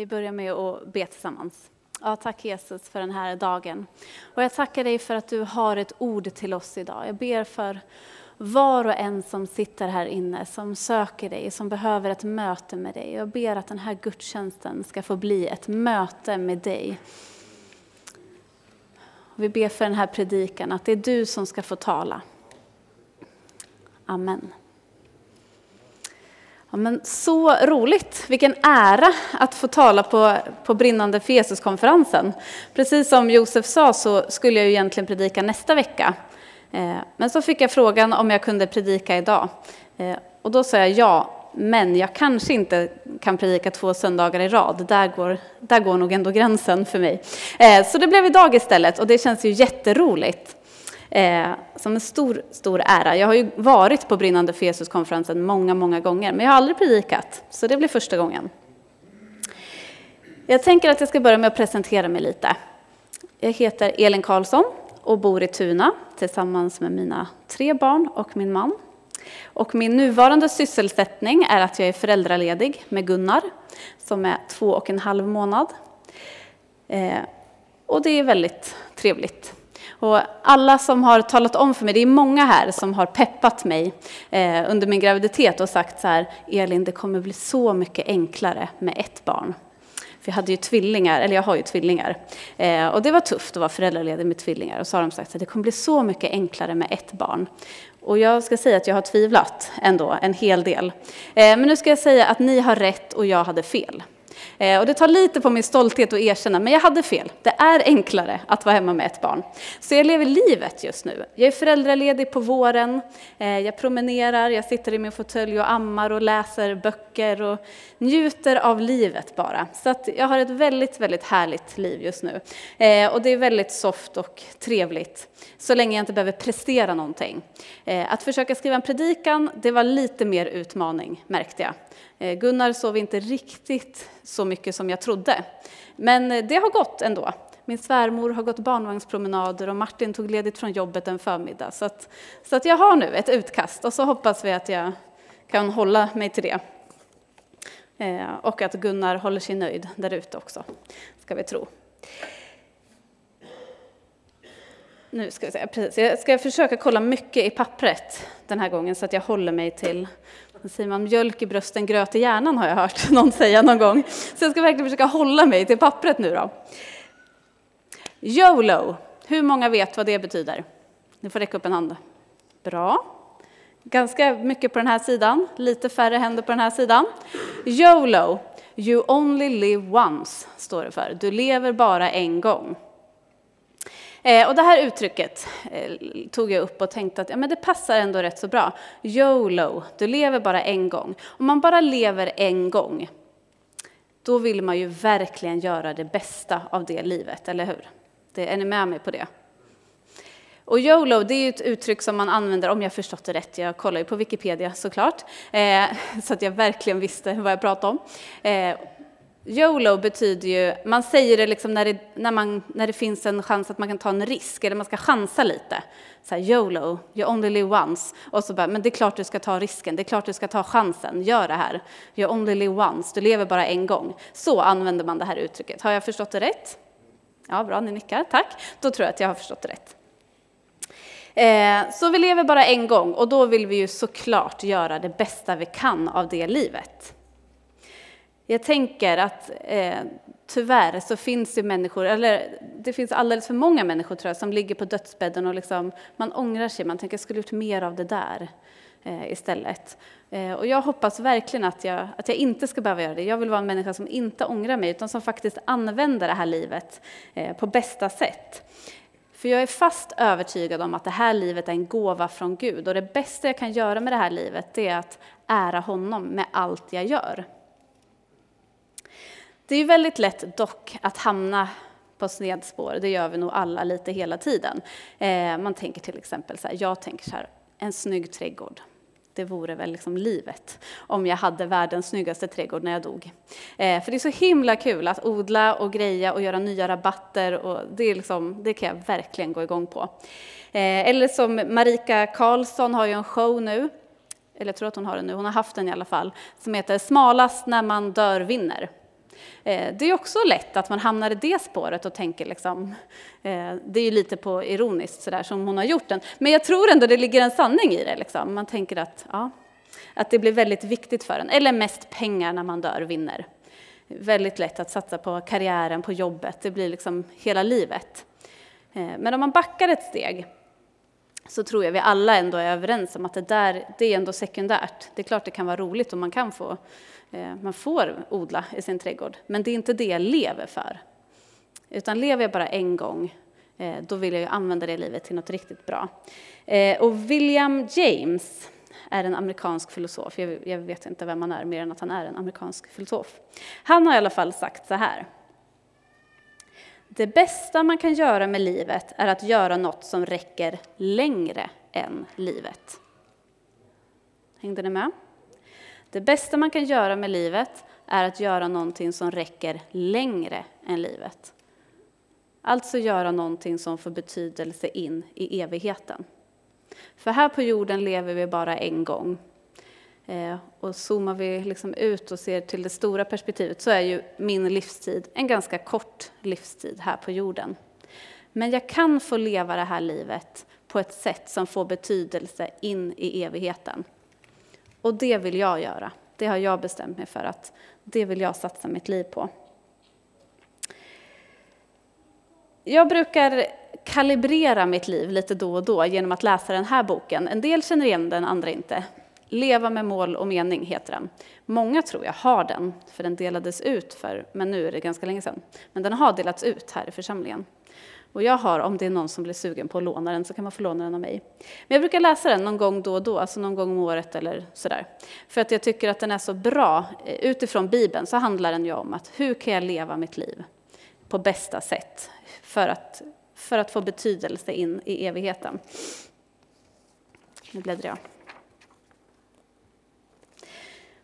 Vi börjar med att be tillsammans. Ja, tack Jesus för den här dagen. Och jag tackar dig för att du har ett ord till oss idag. Jag ber för var och en som sitter här inne, som söker dig, som behöver ett möte med dig. Jag ber att den här gudstjänsten ska få bli ett möte med dig. Vi ber för den här predikan, att det är du som ska få tala. Amen. Ja, men så roligt, vilken ära att få tala på, på brinnande för Jesus-konferensen. Precis som Josef sa så skulle jag ju egentligen predika nästa vecka. Eh, men så fick jag frågan om jag kunde predika idag. Eh, och då sa jag ja, men jag kanske inte kan predika två söndagar i rad. Där går, där går nog ändå gränsen för mig. Eh, så det blev idag istället och det känns ju jätteroligt. Eh, som en stor, stor ära. Jag har ju varit på Brinnande för Jesus-konferensen många, många gånger, men jag har aldrig predikat, så det blir första gången. Jag tänker att jag ska börja med att presentera mig lite. Jag heter Elin Karlsson och bor i Tuna tillsammans med mina tre barn och min man. Och min nuvarande sysselsättning är att jag är föräldraledig med Gunnar som är två och en halv månad. Eh, och det är väldigt trevligt. Och alla som har talat om för mig, det är många här som har peppat mig eh, under min graviditet och sagt så här, Elin det kommer bli så mycket enklare med ett barn. För jag hade ju tvillingar, eller jag har ju tvillingar. Eh, och det var tufft att vara föräldraledig med tvillingar. Och så har de sagt att det kommer bli så mycket enklare med ett barn. Och jag ska säga att jag har tvivlat ändå en hel del. Eh, men nu ska jag säga att ni har rätt och jag hade fel. Eh, och det tar lite på min stolthet att erkänna, men jag hade fel. Det är enklare att vara hemma med ett barn. Så jag lever livet just nu. Jag är föräldraledig på våren, eh, jag promenerar, jag sitter i min fåtölj och ammar och läser böcker och njuter av livet bara. Så att jag har ett väldigt, väldigt härligt liv just nu. Eh, och det är väldigt soft och trevligt, så länge jag inte behöver prestera någonting. Att försöka skriva en predikan, det var lite mer utmaning, märkte jag. Eh, Gunnar sov inte riktigt så mycket som jag trodde. Men eh, det har gått ändå. Min svärmor har gått barnvagnspromenader och Martin tog ledigt från jobbet en förmiddag. Så, att, så att jag har nu ett utkast och så hoppas vi att jag kan hålla mig till det. Eh, och att Gunnar håller sig nöjd där ute också, ska vi tro. Nu ska vi se, precis. Jag ska försöka kolla mycket i pappret den här gången så att jag håller mig till säger man mjölk i brösten, gröt i hjärnan har jag hört någon säga någon gång. Så jag ska verkligen försöka hålla mig till pappret nu då. YOLO, hur många vet vad det betyder? Ni får räcka upp en hand. Bra. Ganska mycket på den här sidan, lite färre händer på den här sidan. YOLO, you only live once, står det för. Du lever bara en gång. Eh, och det här uttrycket eh, tog jag upp och tänkte att ja, men det passar ändå rätt så bra. YOLO, du lever bara en gång. Om man bara lever en gång, då vill man ju verkligen göra det bästa av det livet, eller hur? Det, är ni med mig på det? Och YOLO, det är ett uttryck som man använder, om jag förstått det rätt, jag kollar ju på Wikipedia såklart, eh, så att jag verkligen visste vad jag pratade om. Eh, YOLO betyder ju, man säger det liksom när det, när, man, när det finns en chans att man kan ta en risk, eller man ska chansa lite. Så här, YOLO, you only live once. Och så bara, men det är klart du ska ta risken, det är klart du ska ta chansen, gör det här. You only live once, du lever bara en gång. Så använder man det här uttrycket. Har jag förstått det rätt? Ja, bra, ni nickar, tack. Då tror jag att jag har förstått det rätt. Eh, så vi lever bara en gång och då vill vi ju såklart göra det bästa vi kan av det livet. Jag tänker att eh, tyvärr så finns det människor, eller det finns alldeles för många människor tror jag, som ligger på dödsbädden och liksom, man ångrar sig, man tänker jag skulle gjort mer av det där eh, istället. Eh, och jag hoppas verkligen att jag, att jag inte ska behöva göra det. Jag vill vara en människa som inte ångrar mig, utan som faktiskt använder det här livet eh, på bästa sätt. För jag är fast övertygad om att det här livet är en gåva från Gud och det bästa jag kan göra med det här livet det är att ära honom med allt jag gör. Det är väldigt lätt dock att hamna på snedspår, det gör vi nog alla lite hela tiden. Eh, man tänker till exempel så här, jag tänker så här, en snygg trädgård. Det vore väl liksom livet om jag hade världens snyggaste trädgård när jag dog. Eh, för det är så himla kul att odla och greja och göra nya rabatter och det, är liksom, det kan jag verkligen gå igång på. Eh, eller som Marika Karlsson har ju en show nu, eller jag tror att hon har den nu, hon har haft den i alla fall, som heter Smalast när man dör vinner. Eh, det är också lätt att man hamnar i det spåret och tänker liksom, eh, det är ju lite på ironiskt sådär som hon har gjort den. Men jag tror ändå det ligger en sanning i det. Liksom. Man tänker att, ja, att det blir väldigt viktigt för en. Eller mest pengar när man dör vinner. Väldigt lätt att satsa på karriären, på jobbet. Det blir liksom hela livet. Eh, men om man backar ett steg så tror jag vi alla ändå är överens om att det där, det är ändå sekundärt. Det är klart det kan vara roligt och man kan få, Eh, man får odla i sin trädgård, men det är inte det jag lever för. Utan lever jag bara en gång, eh, då vill jag ju använda det livet till något riktigt bra. Eh, och William James är en amerikansk filosof, jag vet inte vem han är mer än att han är en amerikansk filosof. Han har i alla fall sagt så här. Det bästa man kan göra med livet är att göra något som räcker längre än livet. Hängde ni med? Det bästa man kan göra med livet är att göra någonting som räcker längre än livet. Alltså göra någonting som får betydelse in i evigheten. För här på jorden lever vi bara en gång eh, och zoomar vi liksom ut och ser till det stora perspektivet så är ju min livstid en ganska kort livstid här på jorden. Men jag kan få leva det här livet på ett sätt som får betydelse in i evigheten. Och det vill jag göra. Det har jag bestämt mig för att det vill jag satsa mitt liv på. Jag brukar kalibrera mitt liv lite då och då genom att läsa den här boken. En del känner igen den, andra inte. Leva med mål och mening heter den. Många tror jag har den, för den delades ut för, men nu är det ganska länge sedan. Men den har delats ut här i församlingen. Och jag har, om det är någon som blir sugen på att låna den, så kan man få låna den av mig. Men jag brukar läsa den någon gång då och då, alltså någon gång om året eller sådär. För att jag tycker att den är så bra. Eh, utifrån Bibeln så handlar den ju om att hur kan jag leva mitt liv på bästa sätt för att, för att få betydelse in i evigheten. Nu bläddrar jag.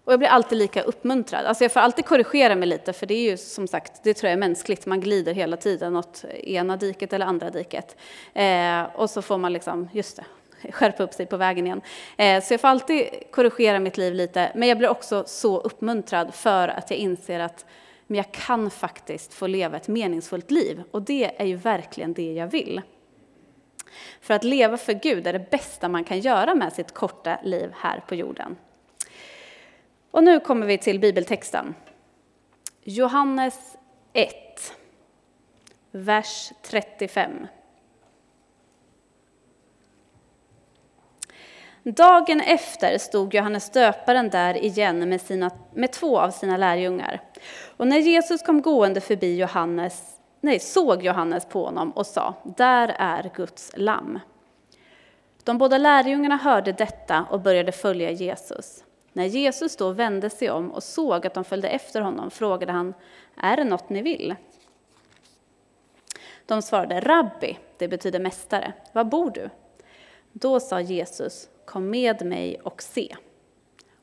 Och jag blir alltid lika uppmuntrad. Alltså jag får alltid korrigera mig lite, för det är ju som sagt, det tror jag är mänskligt. Man glider hela tiden åt ena diket eller andra diket. Eh, och så får man liksom, just det, skärpa upp sig på vägen igen. Eh, så jag får alltid korrigera mitt liv lite, men jag blir också så uppmuntrad för att jag inser att men jag kan faktiskt få leva ett meningsfullt liv. Och det är ju verkligen det jag vill. För att leva för Gud är det bästa man kan göra med sitt korta liv här på jorden. Och nu kommer vi till bibeltexten. Johannes 1, vers 35. Dagen efter stod Johannes döparen där igen med, sina, med två av sina lärjungar. Och när Jesus kom gående förbi Johannes, nej, såg Johannes på honom och sa, där är Guds lamm. De båda lärjungarna hörde detta och började följa Jesus. När Jesus då vände sig om och såg att de följde efter honom frågade han, är det något ni vill? De svarade, rabbi, det betyder mästare, var bor du? Då sa Jesus, kom med mig och se.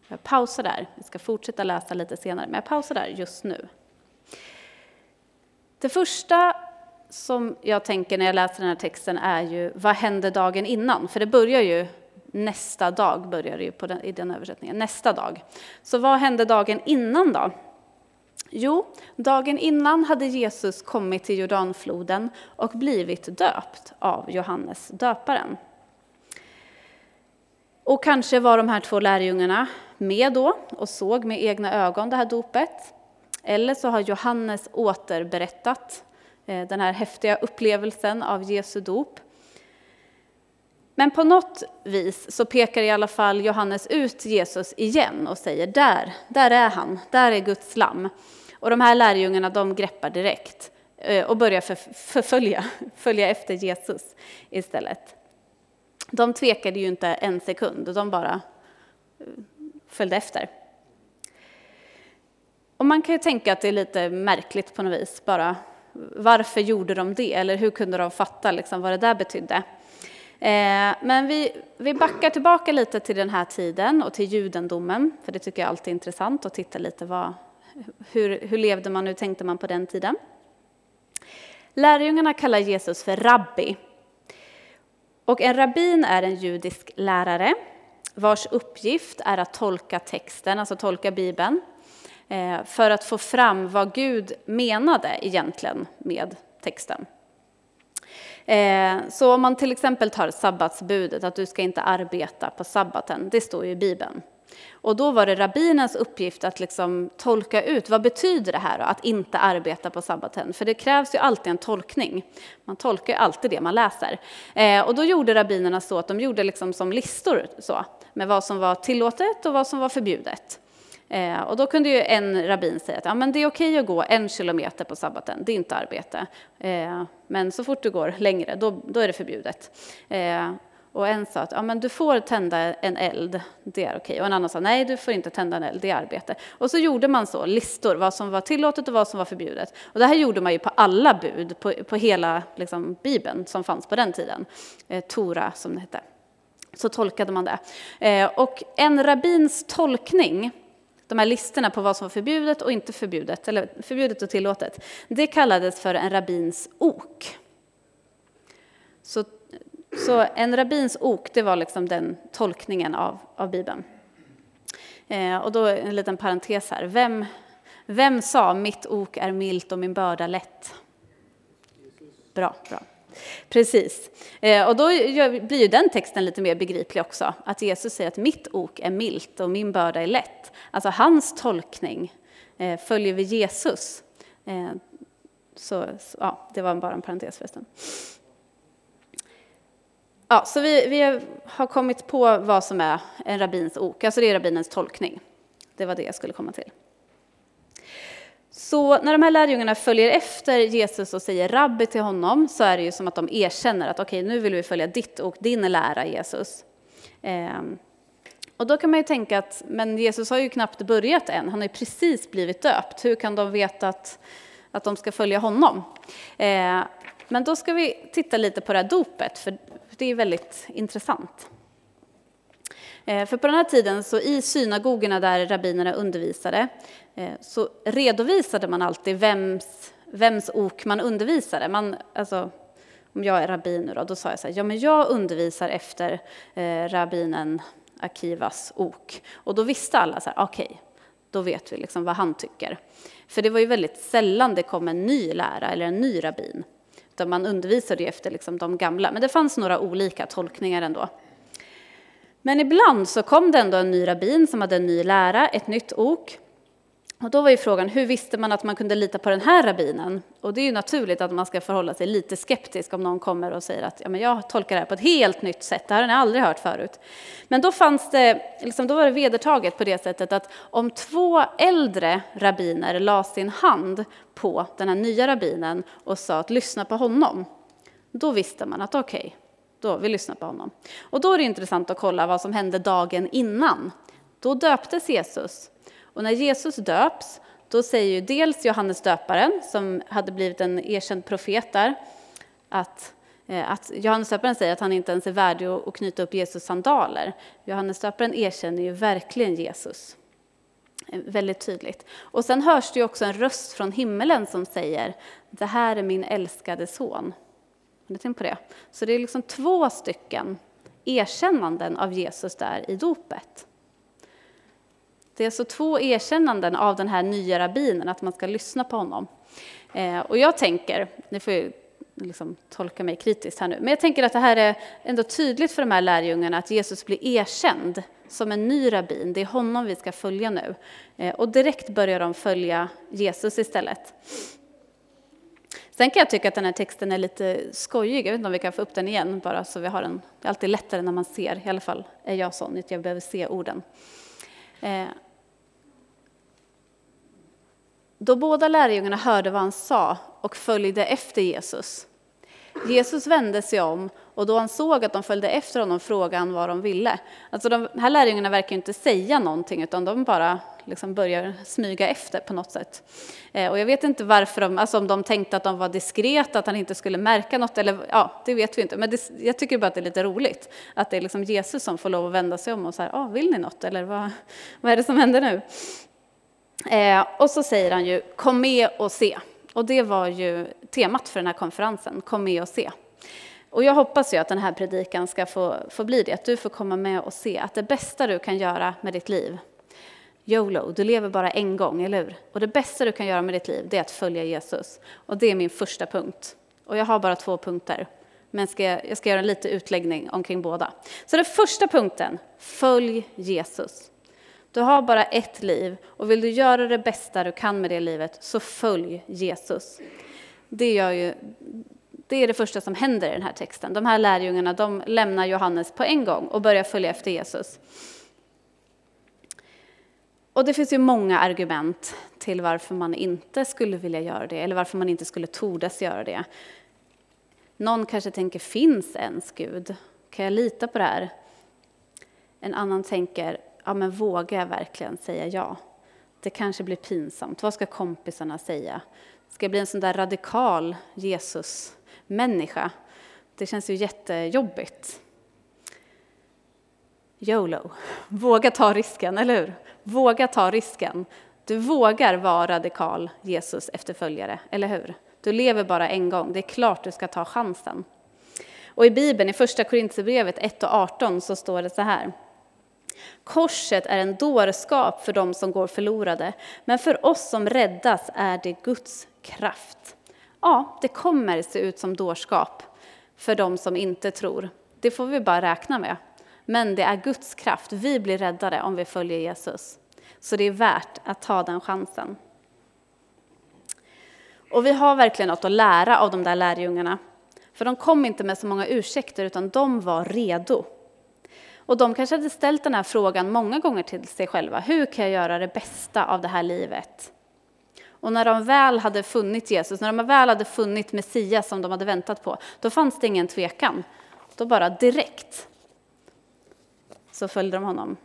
Jag pausar där, vi ska fortsätta läsa lite senare, men jag pausar där just nu. Det första som jag tänker när jag läser den här texten är ju, vad hände dagen innan? För det börjar ju Nästa dag börjar det ju på den, i den översättningen. Nästa dag. Så vad hände dagen innan då? Jo, dagen innan hade Jesus kommit till Jordanfloden och blivit döpt av Johannes döparen. Och kanske var de här två lärjungarna med då och såg med egna ögon det här dopet. Eller så har Johannes återberättat eh, den här häftiga upplevelsen av Jesu dop. Men på något vis så pekar i alla fall Johannes ut Jesus igen och säger där, där är han, där är Guds lamm. Och de här lärjungarna de greppar direkt eh, och börjar förfölja, följa efter Jesus istället. De tvekade ju inte en sekund, de bara eh, följde efter. Och man kan ju tänka att det är lite märkligt på något vis, bara varför gjorde de det? Eller hur kunde de fatta liksom vad det där betydde? Eh, men vi, vi backar tillbaka lite till den här tiden och till judendomen, för det tycker jag alltid är intressant att titta lite vad, hur, hur levde man, hur tänkte man på den tiden? Lärjungarna kallar Jesus för rabbi. Och en rabbin är en judisk lärare vars uppgift är att tolka texten, alltså tolka Bibeln. Eh, för att få fram vad Gud menade egentligen med texten. Eh, så om man till exempel tar sabbatsbudet, att du ska inte arbeta på sabbaten, det står ju i Bibeln. Och då var det rabbinens uppgift att liksom tolka ut vad betyder det här då, att inte arbeta på sabbaten. För det krävs ju alltid en tolkning. Man tolkar ju alltid det man läser. Eh, och då gjorde rabbinerna så att de gjorde liksom som listor så, med vad som var tillåtet och vad som var förbjudet. Eh, och då kunde ju en rabbin säga att ja, men det är okej att gå en kilometer på sabbaten, det är inte arbete. Eh, men så fort du går längre, då, då är det förbjudet. Eh, och en sa att ja, men du får tända en eld, det är okej. Och en annan sa nej, du får inte tända en eld, det är arbete. Och så gjorde man så, listor, vad som var tillåtet och vad som var förbjudet. Och det här gjorde man ju på alla bud, på, på hela liksom, Bibeln som fanns på den tiden. Eh, Tora, som det hette. Så tolkade man det. Eh, och en rabbins tolkning, de här listorna på vad som var förbjudet och inte förbjudet, eller förbjudet och tillåtet, det kallades för en rabbins ok. Så så en rabbins ok, det var liksom den tolkningen av, av Bibeln. Eh, och då en liten parentes här. Vem, vem sa mitt ok är milt och min börda lätt? Bra, bra. Precis. Eh, och då blir ju den texten lite mer begriplig också. Att Jesus säger att mitt ok är milt och min börda är lätt. Alltså hans tolkning eh, följer vi Jesus. Eh, så, så, ja, det var bara en parentes förresten. Ja, så vi, vi har kommit på vad som är en rabbins ok, alltså det är rabbinens tolkning. Det var det jag skulle komma till. Så när de här lärjungarna följer efter Jesus och säger rabbi till honom så är det ju som att de erkänner att okej, okay, nu vill vi följa ditt och din lära Jesus. Ehm, och då kan man ju tänka att men Jesus har ju knappt börjat än, han har ju precis blivit döpt. Hur kan de veta att, att de ska följa honom? Ehm, men då ska vi titta lite på det här dopet, för det är väldigt intressant. Eh, för på den här tiden, så i synagogorna där rabbinerna undervisade, eh, så redovisade man alltid vems, vems ok man undervisade. Man, alltså, om jag är rabbin nu då, då sa jag så här, ja men jag undervisar efter eh, rabbinen Akivas ok. Och då visste alla så här, okej, okay, då vet vi liksom vad han tycker. För det var ju väldigt sällan det kom en ny lära eller en ny rabbin. Utan man undervisade ju efter liksom de gamla. Men det fanns några olika tolkningar ändå. Men ibland så kom det ändå en ny rabbin som hade en ny lära, ett nytt ok. Och då var ju frågan, hur visste man att man kunde lita på den här rabbinen? Och det är ju naturligt att man ska förhålla sig lite skeptisk om någon kommer och säger att ja, men jag tolkar det här på ett helt nytt sätt, det här har ni aldrig hört förut. Men då, fanns det, liksom, då var det vedertaget på det sättet att om två äldre rabbiner la sin hand på den här nya rabbinen och sa att lyssna på honom, då visste man att okej, okay, då vi lyssnar på honom. Och då är det intressant att kolla vad som hände dagen innan. Då döptes Jesus och när Jesus döps, då säger ju dels Johannes döparen, som hade blivit en erkänd profet där, att, eh, att Johannes döparen säger att han inte ens är värdig att knyta upp Jesus sandaler. Johannes döparen erkänner ju verkligen Jesus. Eh, väldigt tydligt. Och sen hörs det ju också en röst från himmelen som säger Det här är min älskade son. Har på det? Så det är liksom två stycken erkännanden av Jesus där i dopet. Det är alltså två erkännanden av den här nya rabbinen, att man ska lyssna på honom. Eh, och jag tänker, ni får ju liksom tolka mig kritiskt här nu, men jag tänker att det här är ändå tydligt för de här lärjungarna att Jesus blir erkänd som en ny rabbin. Det är honom vi ska följa nu. Eh, och direkt börjar de följa Jesus istället. Sen kan jag tycka att den här texten är lite skojig. Jag vet inte om vi kan få upp den igen bara så vi har den. Det är alltid lättare när man ser, i alla fall är jag sån, att jag behöver se orden. Eh, då båda lärjungarna hörde vad han sa och följde efter Jesus. Jesus vände sig om och då han såg att de följde efter honom frågade han vad de ville. Alltså de här lärjungarna verkar inte säga någonting utan de bara liksom börjar smyga efter på något sätt. Eh, och jag vet inte varför de, alltså om de tänkte att de var diskreta, att han inte skulle märka något, eller ja, det vet vi inte. Men det, jag tycker bara att det är lite roligt att det är liksom Jesus som får lov att vända sig om och säga, ah, vill ni något eller vad, vad är det som händer nu? Eh, och så säger han ju, kom med och se. Och det var ju temat för den här konferensen, kom med och se. Och jag hoppas ju att den här predikan ska få, få bli det, att du får komma med och se att det bästa du kan göra med ditt liv, YOLO, du lever bara en gång, eller hur? Och det bästa du kan göra med ditt liv, det är att följa Jesus. Och det är min första punkt. Och jag har bara två punkter, men ska jag, ska göra lite utläggning omkring båda. Så den första punkten, följ Jesus. Du har bara ett liv och vill du göra det bästa du kan med det livet, så följ Jesus. Det, gör ju, det är det första som händer i den här texten. De här lärjungarna de lämnar Johannes på en gång och börjar följa efter Jesus. Och det finns ju många argument till varför man inte skulle vilja göra det, eller varför man inte skulle tordas göra det. Någon kanske tänker, finns ens Gud? Kan jag lita på det här? En annan tänker, ja men vågar jag verkligen säga ja? Det kanske blir pinsamt. Vad ska kompisarna säga? Ska jag bli en sån där radikal Jesus-människa? Det känns ju jättejobbigt. YOLO. Våga ta risken, eller hur? Våga ta risken. Du vågar vara radikal Jesus efterföljare, eller hur? Du lever bara en gång, det är klart du ska ta chansen. Och i Bibeln, i Första Korintierbrevet 1 och 18, så står det så här. Korset är en dårskap för dem som går förlorade, men för oss som räddas är det Guds kraft. Ja, det kommer se ut som dårskap för dem som inte tror. Det får vi bara räkna med. Men det är Guds kraft. Vi blir räddade om vi följer Jesus. Så det är värt att ta den chansen. Och vi har verkligen något att lära av de där lärjungarna. För de kom inte med så många ursäkter, utan de var redo. Och de kanske hade ställt den här frågan många gånger till sig själva. Hur kan jag göra det bästa av det här livet? Och när de väl hade funnit Jesus, när de väl hade funnit Messias som de hade väntat på, då fanns det ingen tvekan. Då bara direkt så följde de honom.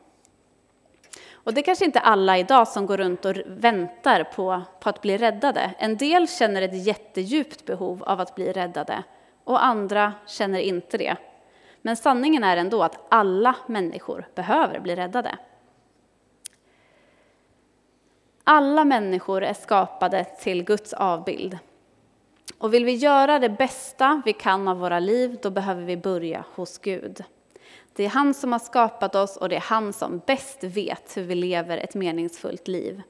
Och det är kanske inte alla idag som går runt och väntar på, på att bli räddade. En del känner ett jättedjupt behov av att bli räddade och andra känner inte det. Men sanningen är ändå att alla människor behöver bli räddade. Alla människor är skapade till Guds avbild. Och vill vi göra det bästa vi kan av våra liv, då behöver vi börja hos Gud. Det är han som har skapat oss och det är han som bäst vet hur vi lever ett meningsfullt liv.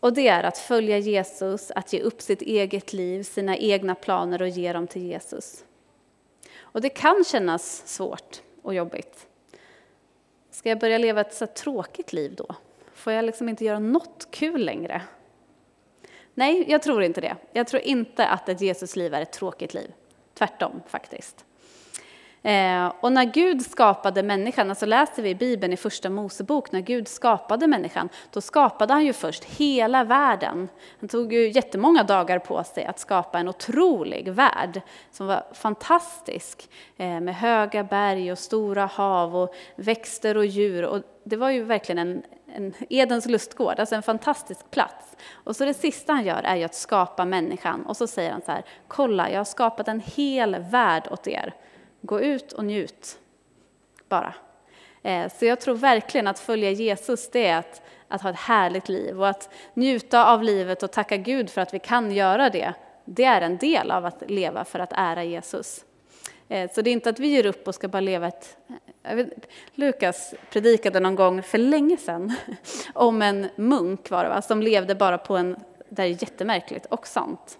Och det är att följa Jesus, att ge upp sitt eget liv, sina egna planer och ge dem till Jesus. Och det kan kännas svårt och jobbigt. Ska jag börja leva ett så tråkigt liv då? Får jag liksom inte göra något kul längre? Nej, jag tror inte det. Jag tror inte att ett Jesusliv är ett tråkigt liv. Tvärtom faktiskt. Eh, och när Gud skapade människan, alltså läser vi i Bibeln i Första Mosebok, när Gud skapade människan, då skapade han ju först hela världen. Han tog ju jättemånga dagar på sig att skapa en otrolig värld som var fantastisk, eh, med höga berg och stora hav och växter och djur. Och det var ju verkligen en, en Edens lustgård, alltså en fantastisk plats. Och så det sista han gör är ju att skapa människan och så säger han så här, kolla jag har skapat en hel värld åt er. Gå ut och njut, bara. Eh, så jag tror verkligen att följa Jesus, det är att, att ha ett härligt liv och att njuta av livet och tacka Gud för att vi kan göra det. Det är en del av att leva för att ära Jesus. Eh, så det är inte att vi ger upp och ska bara leva ett... Eh, vet, Lukas predikade någon gång för länge sedan om en munk var det, va, som levde bara på en... Det är jättemärkligt och sant.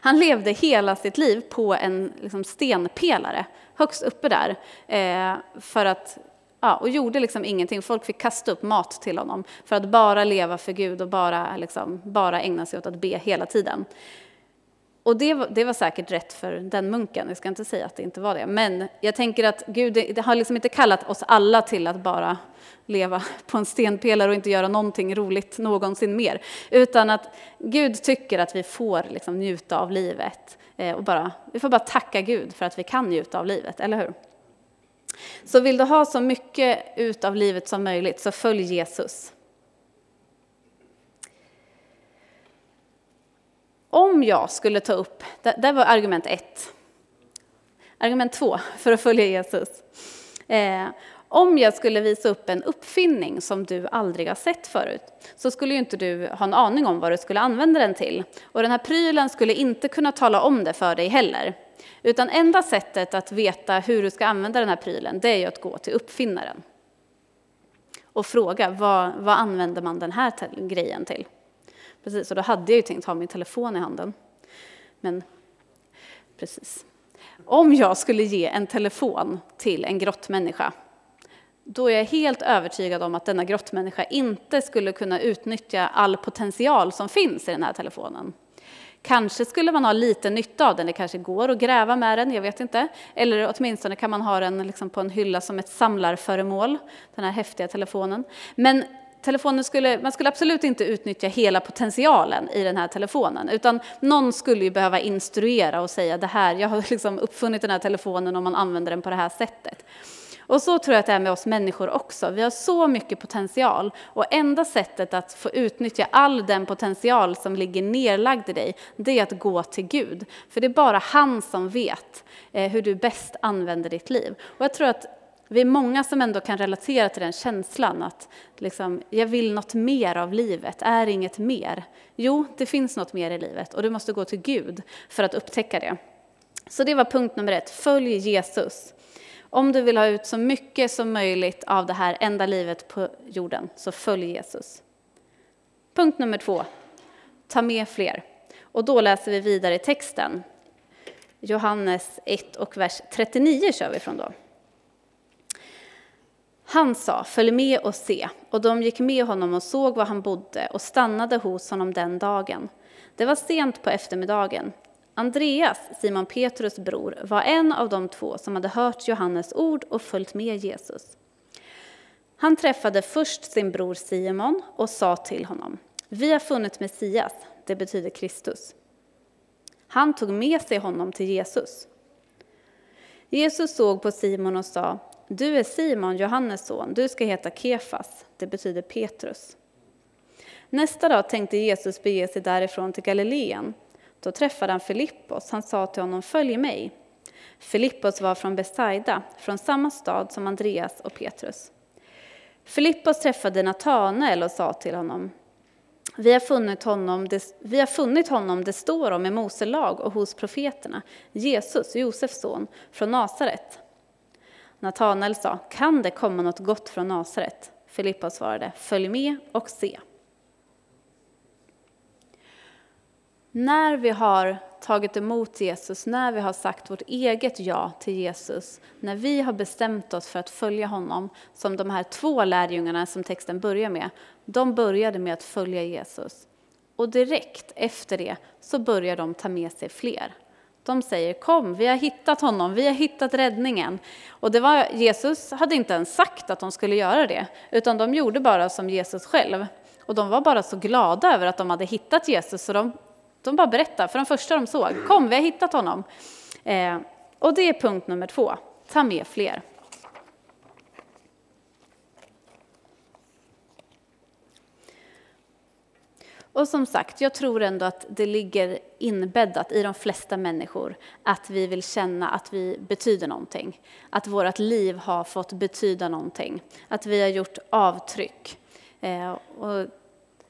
Han levde hela sitt liv på en liksom, stenpelare högst uppe där. Eh, för att, ja, och gjorde liksom ingenting. Folk fick kasta upp mat till honom för att bara leva för Gud och bara, liksom, bara ägna sig åt att be hela tiden. Och det var, det var säkert rätt för den munken, jag ska inte säga att det inte var det. Men jag tänker att Gud det har liksom inte kallat oss alla till att bara leva på en stenpelare och inte göra någonting roligt någonsin mer. Utan att Gud tycker att vi får liksom njuta av livet. Eh, och bara, vi får bara tacka Gud för att vi kan njuta av livet, eller hur? Så vill du ha så mycket ut av livet som möjligt, så följ Jesus. Om jag skulle ta upp, det var argument ett. Argument två för att följa Jesus. Eh, om jag skulle visa upp en uppfinning som du aldrig har sett förut så skulle ju inte du ha en aning om vad du skulle använda den till. Och den här prylen skulle inte kunna tala om det för dig heller. Utan enda sättet att veta hur du ska använda den här prylen det är ju att gå till uppfinnaren. och fråga vad, vad använder man den här grejen till? Precis, och då hade jag ju tänkt ha min telefon i handen. Men precis. Om jag skulle ge en telefon till en grottmänniska, då är jag helt övertygad om att denna grottmänniska inte skulle kunna utnyttja all potential som finns i den här telefonen. Kanske skulle man ha lite nytta av den, det kanske går att gräva med den, jag vet inte. Eller åtminstone kan man ha den liksom på en hylla som ett samlarföremål, den här häftiga telefonen. Men telefonen skulle, man skulle absolut inte utnyttja hela potentialen i den här telefonen, utan någon skulle ju behöva instruera och säga det här, jag har liksom uppfunnit den här telefonen och man använder den på det här sättet. Och så tror jag att det är med oss människor också. Vi har så mycket potential och enda sättet att få utnyttja all den potential som ligger nerlagd i dig, det är att gå till Gud. För det är bara han som vet eh, hur du bäst använder ditt liv. Och jag tror att vi är många som ändå kan relatera till den känslan att liksom, jag vill något mer av livet, är inget mer. Jo, det finns något mer i livet och du måste gå till Gud för att upptäcka det. Så det var punkt nummer ett, följ Jesus. Om du vill ha ut så mycket som möjligt av det här enda livet på jorden, så följ Jesus. Punkt nummer två, ta med fler. Och då läser vi vidare i texten. Johannes 1 och vers 39 kör vi från då. Han sa, följ med och se, och de gick med honom och såg var han bodde och stannade hos honom den dagen. Det var sent på eftermiddagen. Andreas, Simon Petrus bror, var en av de två som hade hört Johannes ord och följt med Jesus. Han träffade först sin bror Simon och sa till honom, vi har funnit Messias, det betyder Kristus. Han tog med sig honom till Jesus. Jesus såg på Simon och sa, du är Simon, Johannes son, du ska heta Kefas, det betyder Petrus. Nästa dag tänkte Jesus bege sig därifrån till Galileen. Då träffade han Filippos. Han sa till honom, följ mig. Filippos var från Besaida, från samma stad som Andreas och Petrus. Filippos träffade Natanael och sa till honom, vi har, funnit honom, det, vi har funnit honom, det står om i Mose lag och hos profeterna, Jesus, Josefs son, från Nasaret. Natanael sa, kan det komma något gott från Nasaret? Filippa svarade, följ med och se. När vi har tagit emot Jesus, när vi har sagt vårt eget ja till Jesus, när vi har bestämt oss för att följa honom, som de här två lärjungarna som texten börjar med, de började med att följa Jesus. Och direkt efter det så börjar de ta med sig fler. De säger kom, vi har hittat honom, vi har hittat räddningen. Och det var, Jesus hade inte ens sagt att de skulle göra det, utan de gjorde bara som Jesus själv. Och de var bara så glada över att de hade hittat Jesus, så de de bara berättade för de första de såg. Kom, vi har hittat honom. Eh, och det är punkt nummer två. Ta med fler. Och som sagt, jag tror ändå att det ligger inbäddat i de flesta människor att vi vill känna att vi betyder någonting. Att vårt liv har fått betyda någonting. Att vi har gjort avtryck. Eh, och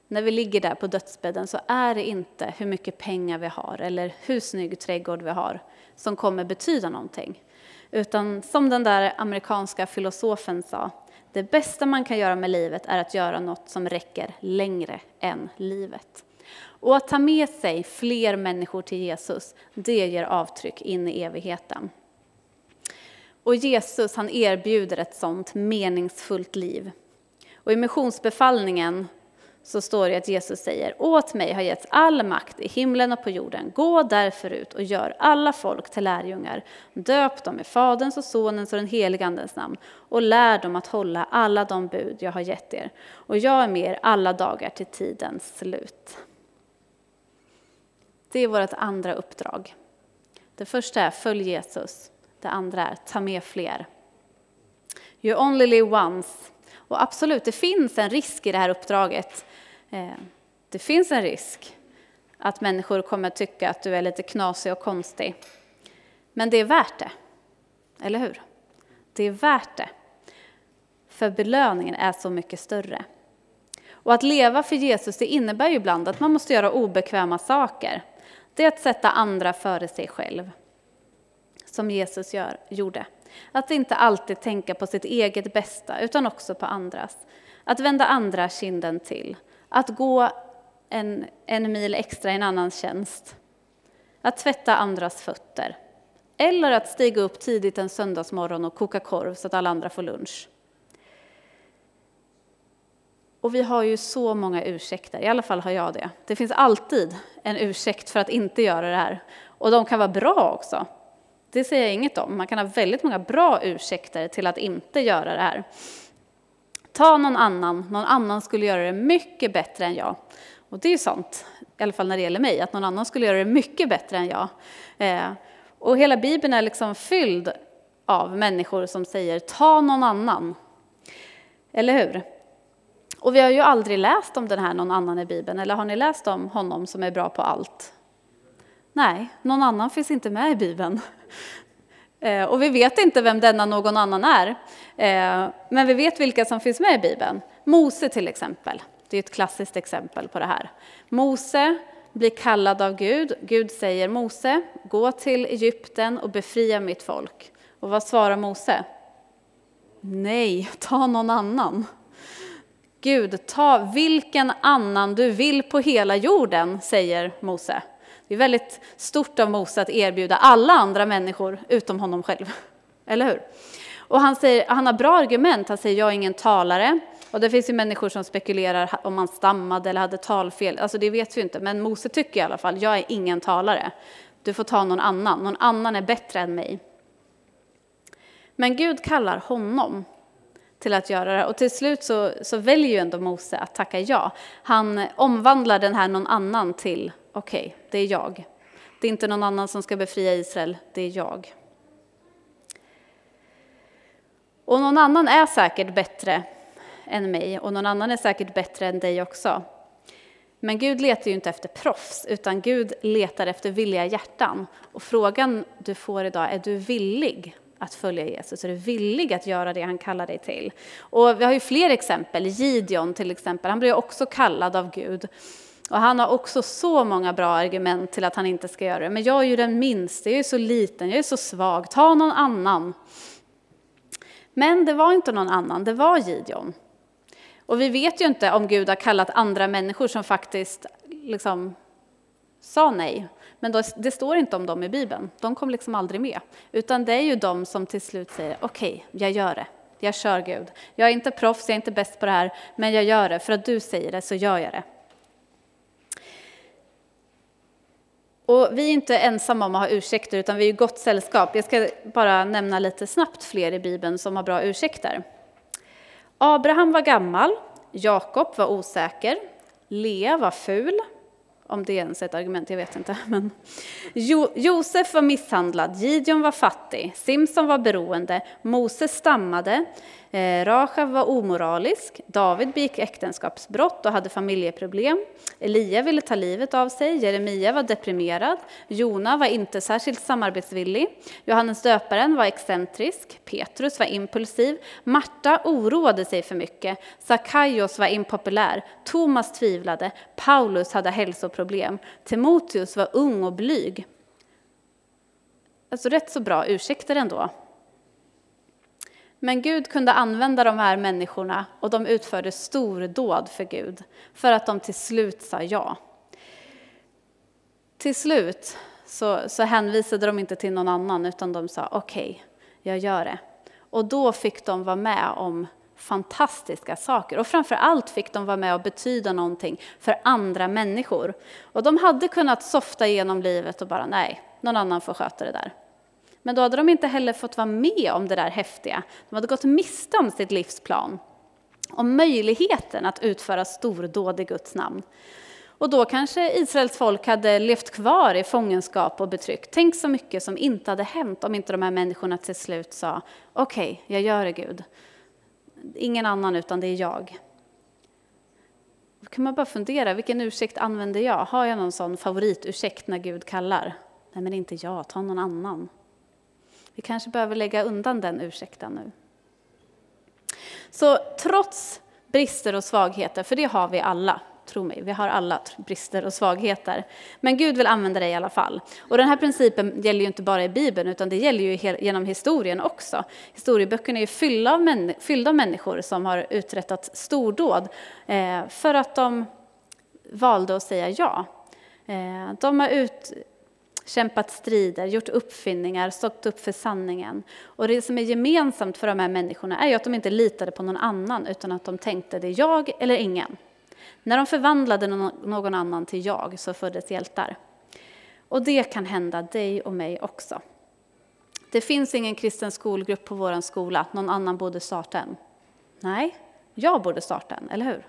när vi ligger där på dödsbädden så är det inte hur mycket pengar vi har eller hur snygg trädgård vi har som kommer betyda någonting. Utan som den där amerikanska filosofen sa, det bästa man kan göra med livet är att göra något som räcker längre än livet. Och att ta med sig fler människor till Jesus, det ger avtryck in i evigheten. Och Jesus han erbjuder ett sånt meningsfullt liv. Och i missionsbefallningen så står det att Jesus säger, åt mig har getts all makt i himlen och på jorden. Gå därför ut och gör alla folk till lärjungar. Döp dem i Faderns och Sonens och den helige Andens namn och lär dem att hålla alla de bud jag har gett er. Och jag är med er alla dagar till tidens slut. Det är vårt andra uppdrag. Det första är följ Jesus. Det andra är ta med fler. You only live once. Och absolut, det finns en risk i det här uppdraget eh, det finns en risk att människor kommer tycka att du är lite knasig och konstig. Men det är värt det, eller hur? Det är värt det. För belöningen är så mycket större. Och att leva för Jesus det innebär ju ibland att man måste göra obekväma saker. Det är att sätta andra före sig själv. Som Jesus gör, gjorde. Att inte alltid tänka på sitt eget bästa utan också på andras. att vända andra kinden till, att gå en, en mil extra i en annans tjänst, att tvätta andras fötter eller att stiga upp tidigt en söndagsmorgon och koka korv så att alla andra får lunch. Och vi har ju så många ursäkter, i alla fall har jag det. Det finns alltid en ursäkt för att inte göra det här. Och de kan vara bra också. Det säger jag inget om. Man kan ha väldigt många bra ursäkter till att inte göra det här. Ta någon annan, någon annan skulle göra det mycket bättre än jag. Och det är ju sant, i alla fall när det gäller mig, att någon annan skulle göra det mycket bättre än jag. Eh, och hela Bibeln är liksom fylld av människor som säger ta någon annan. Eller hur? Och vi har ju aldrig läst om den här någon annan i Bibeln, eller har ni läst om honom som är bra på allt? Nej, någon annan finns inte med i Bibeln. Eh, och vi vet inte vem denna någon annan är, eh, men vi vet vilka som finns med i Bibeln. Mose till exempel, det är ett klassiskt exempel på det här. Mose blir kallad av Gud. Gud säger Mose, gå till Egypten och befria mitt folk. Och vad svarar Mose? Nej, ta någon annan. Gud, ta vilken annan du vill på hela jorden, säger Mose. Det är väldigt stort av Mose att erbjuda alla andra människor utom honom själv. Eller hur? Och han, säger, han har bra argument. Han säger, jag är ingen talare. Och det finns ju människor som spekulerar om han stammade eller hade talfel. Alltså det vet vi inte, men Mose tycker i alla fall, jag är ingen talare. Du får ta någon annan. Någon annan är bättre än mig. Men Gud kallar honom till att göra det. Och till slut så, så väljer ju ändå Mose att tacka ja. Han omvandlar den här någon annan till, okej, okay, det är jag. Det är inte någon annan som ska befria Israel, det är jag. Och någon annan är säkert bättre än mig och någon annan är säkert bättre än dig också. Men Gud letar ju inte efter proffs, utan Gud letar efter villiga hjärtan. Och frågan du får idag, är du villig att följa Jesus? Är du villig att göra det han kallar dig till? Och vi har ju fler exempel. Gideon till exempel, han blir också kallad av Gud. Och han har också så många bra argument till att han inte ska göra det. Men jag är ju den minsta, jag är så liten, jag är så svag. Ta någon annan. Men det var inte någon annan, det var Gideon. Och vi vet ju inte om Gud har kallat andra människor som faktiskt liksom sa nej. Men då, det står inte om dem i Bibeln, de kom liksom aldrig med. Utan det är ju de som till slut säger, okej, okay, jag gör det. Jag kör Gud. Jag är inte proffs, jag är inte bäst på det här, men jag gör det. För att du säger det så gör jag det. Och vi är inte ensamma om att ha ursäkter, utan vi är i gott sällskap. Jag ska bara nämna lite snabbt fler i Bibeln som har bra ursäkter. Abraham var gammal, Jakob var osäker, Lea var ful, om det ens är ett argument, jag vet inte. Men jo, Josef var misshandlad, Gideon var fattig, Simson var beroende, Moses stammade, Eh, Rachav var omoralisk, David begick äktenskapsbrott och hade familjeproblem. Elia ville ta livet av sig, Jeremia var deprimerad, Jona var inte särskilt samarbetsvillig, Johannes döparen var excentrisk, Petrus var impulsiv, Marta oroade sig för mycket, Sakaios var impopulär, Thomas tvivlade, Paulus hade hälsoproblem, Timoteus var ung och blyg. Alltså rätt så bra ursäkter ändå. Men Gud kunde använda de här människorna och de utförde stordåd för Gud för att de till slut sa ja. Till slut så, så hänvisade de inte till någon annan utan de sa okej, okay, jag gör det. Och då fick de vara med om fantastiska saker. Och framför allt fick de vara med och betyda någonting för andra människor. Och de hade kunnat softa igenom livet och bara nej, någon annan får sköta det där. Men då hade de inte heller fått vara med om det där häftiga. De hade gått miste om sitt livsplan. Om möjligheten att utföra stordåd i Guds namn. Och då kanske Israels folk hade levt kvar i fångenskap och betryck. Tänk så mycket som inte hade hänt om inte de här människorna till slut sa okej, okay, jag gör det Gud. Ingen annan utan det är jag. Då kan man bara fundera, vilken ursäkt använder jag? Har jag någon sån favoritursäkt när Gud kallar? Nej men inte jag, ta någon annan. Vi kanske behöver lägga undan den ursäkten nu. Så trots brister och svagheter, för det har vi alla, tro mig, vi har alla brister och svagheter. Men Gud vill använda dig i alla fall. Och den här principen gäller ju inte bara i Bibeln, utan det gäller ju genom historien också. Historieböckerna är ju fyllda av, män, fyllda av människor som har uträttat stordåd eh, för att de valde att säga ja. Eh, de har ut, kämpat strider, gjort uppfinningar, stått upp för sanningen. Och det som är gemensamt för de här människorna är ju att de inte litade på någon annan, utan att de tänkte det är jag eller ingen. När de förvandlade någon annan till jag så föddes hjältar. Och det kan hända dig och mig också. Det finns ingen kristen skolgrupp på vår skola, någon annan borde starta en. Nej, jag borde starta en, eller hur?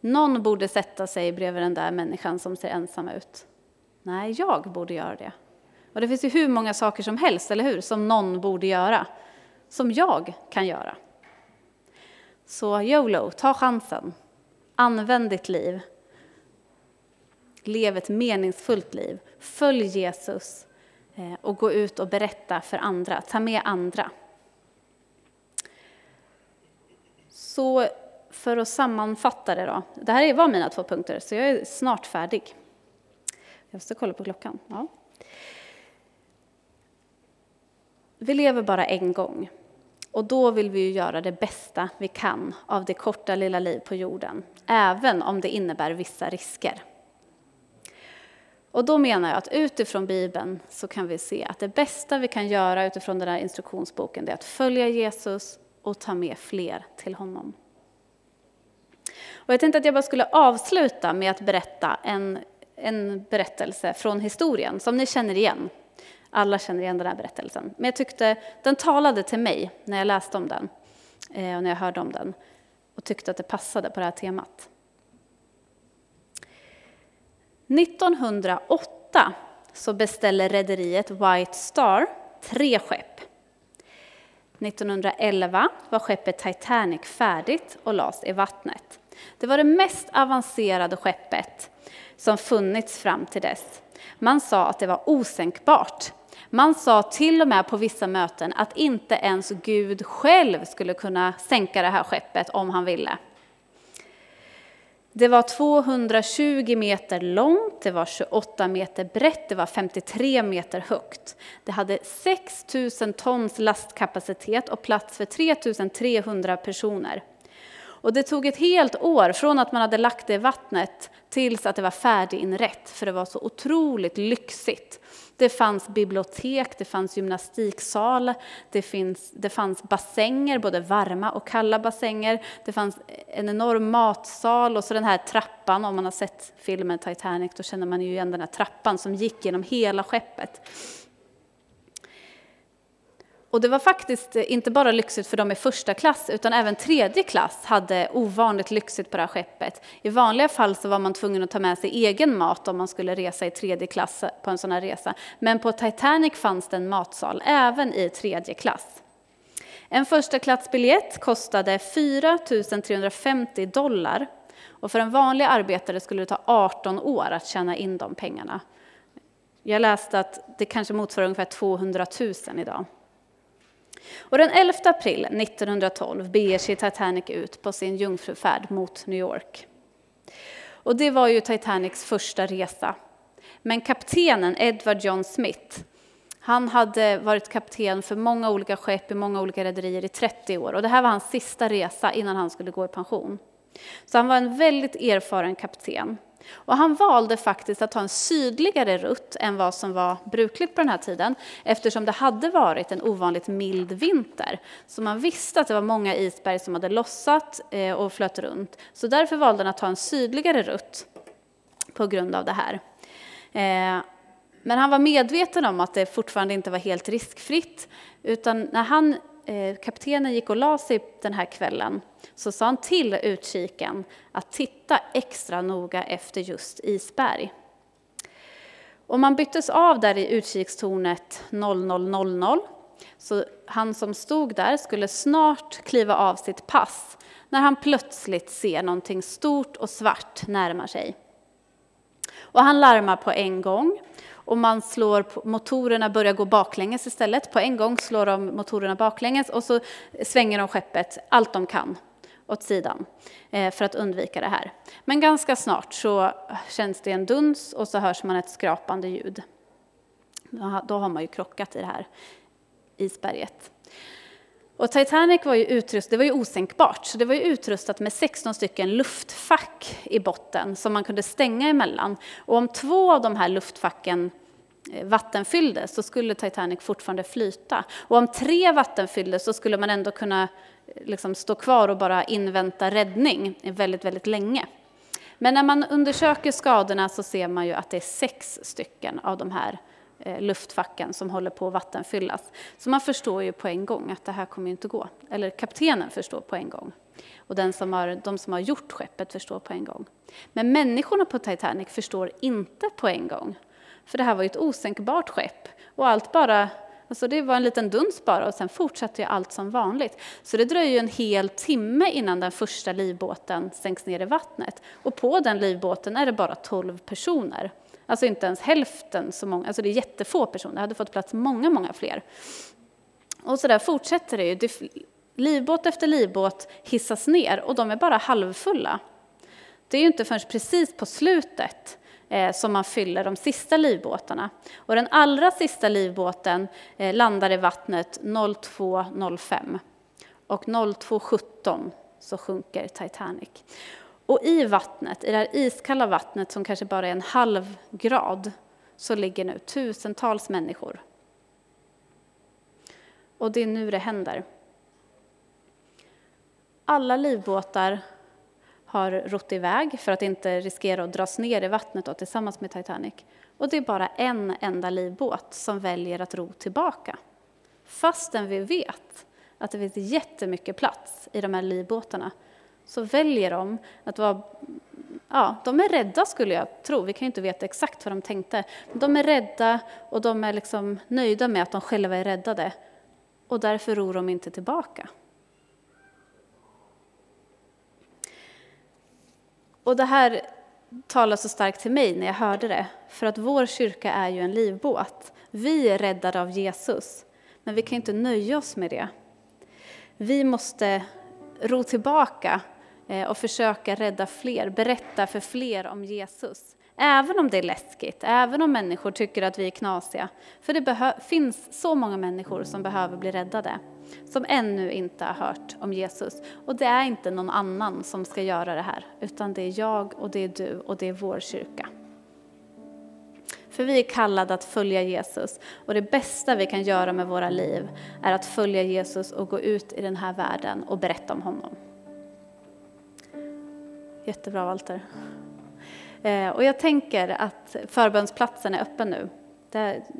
Någon borde sätta sig bredvid den där människan som ser ensam ut. Nej, jag borde göra det. Och det finns ju hur många saker som helst, eller hur, som någon borde göra. Som jag kan göra. Så YOLO, ta chansen. Använd ditt liv. Lev ett meningsfullt liv. Följ Jesus eh, och gå ut och berätta för andra. Ta med andra. Så för att sammanfatta det då. Det här var mina två punkter, så jag är snart färdig. Jag måste kolla på klockan. Ja. Vi lever bara en gång. Och då vill vi ju göra det bästa vi kan av det korta lilla liv på jorden, även om det innebär vissa risker. Och då menar jag att utifrån Bibeln så kan vi se att det bästa vi kan göra utifrån den här instruktionsboken är att följa Jesus och ta med fler till honom. Och jag tänkte att jag bara skulle avsluta med att berätta en en berättelse från historien som ni känner igen. Alla känner igen den här berättelsen. Men jag tyckte den talade till mig när jag läste om den eh, och när jag hörde om den och tyckte att det passade på det här temat. 1908 så beställer rederiet White Star tre skepp. 1911 var skeppet Titanic färdigt och lades i vattnet. Det var det mest avancerade skeppet som funnits fram till dess. Man sa att det var osänkbart. Man sa till och med på vissa möten att inte ens Gud själv skulle kunna sänka det här skeppet om han ville. Det var 220 meter långt, det var 28 meter brett, det var 53 meter högt. Det hade 6 000 tons lastkapacitet och plats för 3 300 personer. Och det tog ett helt år från att man hade lagt det i vattnet tills att det var färdiginrätt, för det var så otroligt lyxigt. Det fanns bibliotek, det fanns gymnastiksal, det, finns, det fanns bassänger, både varma och kalla bassänger. Det fanns en enorm matsal och så den här trappan, om man har sett filmen Titanic, då känner man ju igen den här trappan som gick genom hela skeppet. Och det var faktiskt eh, inte bara lyxigt för dem i första klass, utan även tredje klass hade ovanligt lyxigt på det här skeppet. I vanliga fall så var man tvungen att ta med sig egen mat om man skulle resa i tredje klass eh, på en sån här resa. Men på Titanic fanns det en matsal, även i tredje klass. En första klassbiljett kostade 4 350 dollar. Och för en vanlig arbetare skulle det ta 18 år att tjäna in de pengarna. Jag läste att det kanske motsvarar ungefär 200 000 idag. Och den 11 april 1912 beger sig Titanic ut på sin jungfrufärd mot New York. Och det var ju Titanics första resa. Men kaptenen Edward John Smith, han hade varit kapten för många olika skepp i många olika rederier i 30 år. Och det här var hans sista resa innan han skulle gå i pension. Så han var en väldigt erfaren kapten. Och han valde faktiskt att ta en sydligare rutt än vad som var brukligt på den här tiden eftersom det hade varit en ovanligt mild vinter. Så man visste att det var många isberg som hade lossat eh, och flöt runt. Så därför valde han att ta en sydligare rutt på grund av det här. Eh, men han var medveten om att det fortfarande inte var helt riskfritt. Utan när han, Eh, kaptenen gick och la sig den här kvällen så sa han till utkiken att titta extra noga efter just isberg. Och man byttes av där i utkikstornet 0000. Så han som stod där skulle snart kliva av sitt pass när han plötsligt ser någonting stort och svart närma sig. Och han larmar på en gång och man slår på, motorerna börjar gå baklänges istället. På en gång slår de motorerna baklänges och så svänger de skeppet allt de kan åt sidan eh, för att undvika det här. Men ganska snart så känns det en duns och så hörs man ett skrapande ljud. Då har man ju krockat i det här isberget. Och Titanic var ju utrustat, det var ju osänkbart, så det var ju utrustat med 16 stycken luftfack i botten som man kunde stänga emellan. Och om två av de här luftfacken eh, vattenfylldes så skulle Titanic fortfarande flyta. Och om tre vattenfylldes så skulle man ändå kunna eh, liksom stå kvar och bara invänta räddning väldigt, väldigt länge. Men när man undersöker skadorna så ser man ju att det är sex stycken av de här Eh, Eh, luftfacken som håller på att vattenfyllas. Så man förstår ju på en gång att det här kommer inte gå. Eller kaptenen förstår på en gång. Och den som har, de som har gjort skeppet förstår på en gång. Men människorna på Titanic förstår inte på en gång. För det här var ju ett osänkbart skepp. Och allt bara, alltså det var en liten duns bara och sen fortsatte ju allt som vanligt. Så det dröjer ju en hel timme innan den första livbåten sänks ner i vattnet. Och på den livbåten är det bara 12 personer. Alltså inte ens hälften så många, alltså det är jättefå personer, det hade fått plats många, många fler. Och så där fortsätter det ju. Det, livbåt efter livbåt hissas ner och de är bara halvfulla. Det är ju inte förrän precis på slutet eh, som man fyller de sista livbåtarna. Och den allra sista livbåten eh, landar i vattnet 02.05 och 02.17 så sjunker Titanic. Och i vattnet, i det här iskalla vattnet som kanske bara är en halv grad, så ligger nu tusentals människor. Och det är nu det händer. Alla livbåtar har rott iväg för att inte riskera att dras ner i vattnet då, tillsammans med Titanic. Och det är bara en enda livbåt som väljer att ro tillbaka. Fastän vi vet att det finns jättemycket plats i de här livbåtarna så väljer de att vara Ja, de är rädda skulle jag tro. Vi kan ju inte veta exakt vad de tänkte. De är rädda och de är liksom nöjda med att de själva är räddade. Och därför ror de inte tillbaka. Och det här talar så starkt till mig när jag hörde det. För att vår kyrka är ju en livbåt. Vi är räddade av Jesus. Men vi kan inte nöja oss med det. Vi måste ro tillbaka Eh, och försöka rädda fler, berätta för fler om Jesus. Även om det är läskigt, även om människor tycker att vi är knasiga. För det finns så många människor som behöver bli räddade, som ännu inte har hört om Jesus. Och det är inte någon annan som ska göra det här, utan det är jag och det är du och det är vår kyrka. För vi är kallade att följa Jesus och det bästa vi kan göra med våra liv är att följa Jesus och gå ut i den här världen och berätta om honom. Jättebra Walter. Eh, och jag tänker att förbönsplatsen är öppen nu.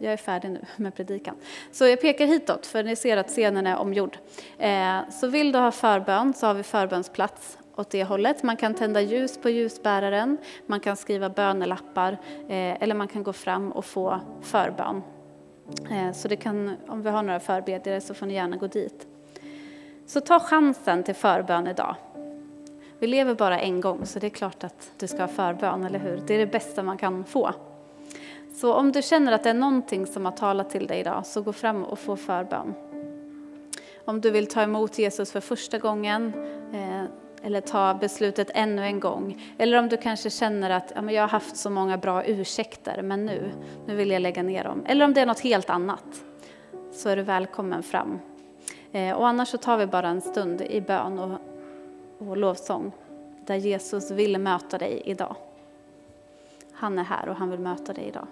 Jag är färdig nu med predikan. Så jag pekar hitåt, för ni ser att scenen är omgjord. Eh, så vill du ha förbön så har vi förbönsplats åt det hållet. Man kan tända ljus på ljusbäraren, man kan skriva bönelappar eh, eller man kan gå fram och få förbön. Så det kan, om vi har några förbedjare så får ni gärna gå dit. Så ta chansen till förbön idag. Vi lever bara en gång, så det är klart att du ska ha förbön, eller hur? Det är det bästa man kan få. Så om du känner att det är någonting som har talat till dig idag, så gå fram och få förbön. Om du vill ta emot Jesus för första gången, eh, eller ta beslutet ännu en gång. Eller om du kanske känner att ja, men jag har haft så många bra ursäkter, men nu, nu vill jag lägga ner dem. Eller om det är något helt annat, så är du välkommen fram. Eh, och annars så tar vi bara en stund i bön och och lovsång där Jesus vill möta dig idag. Han är här och han vill möta dig idag.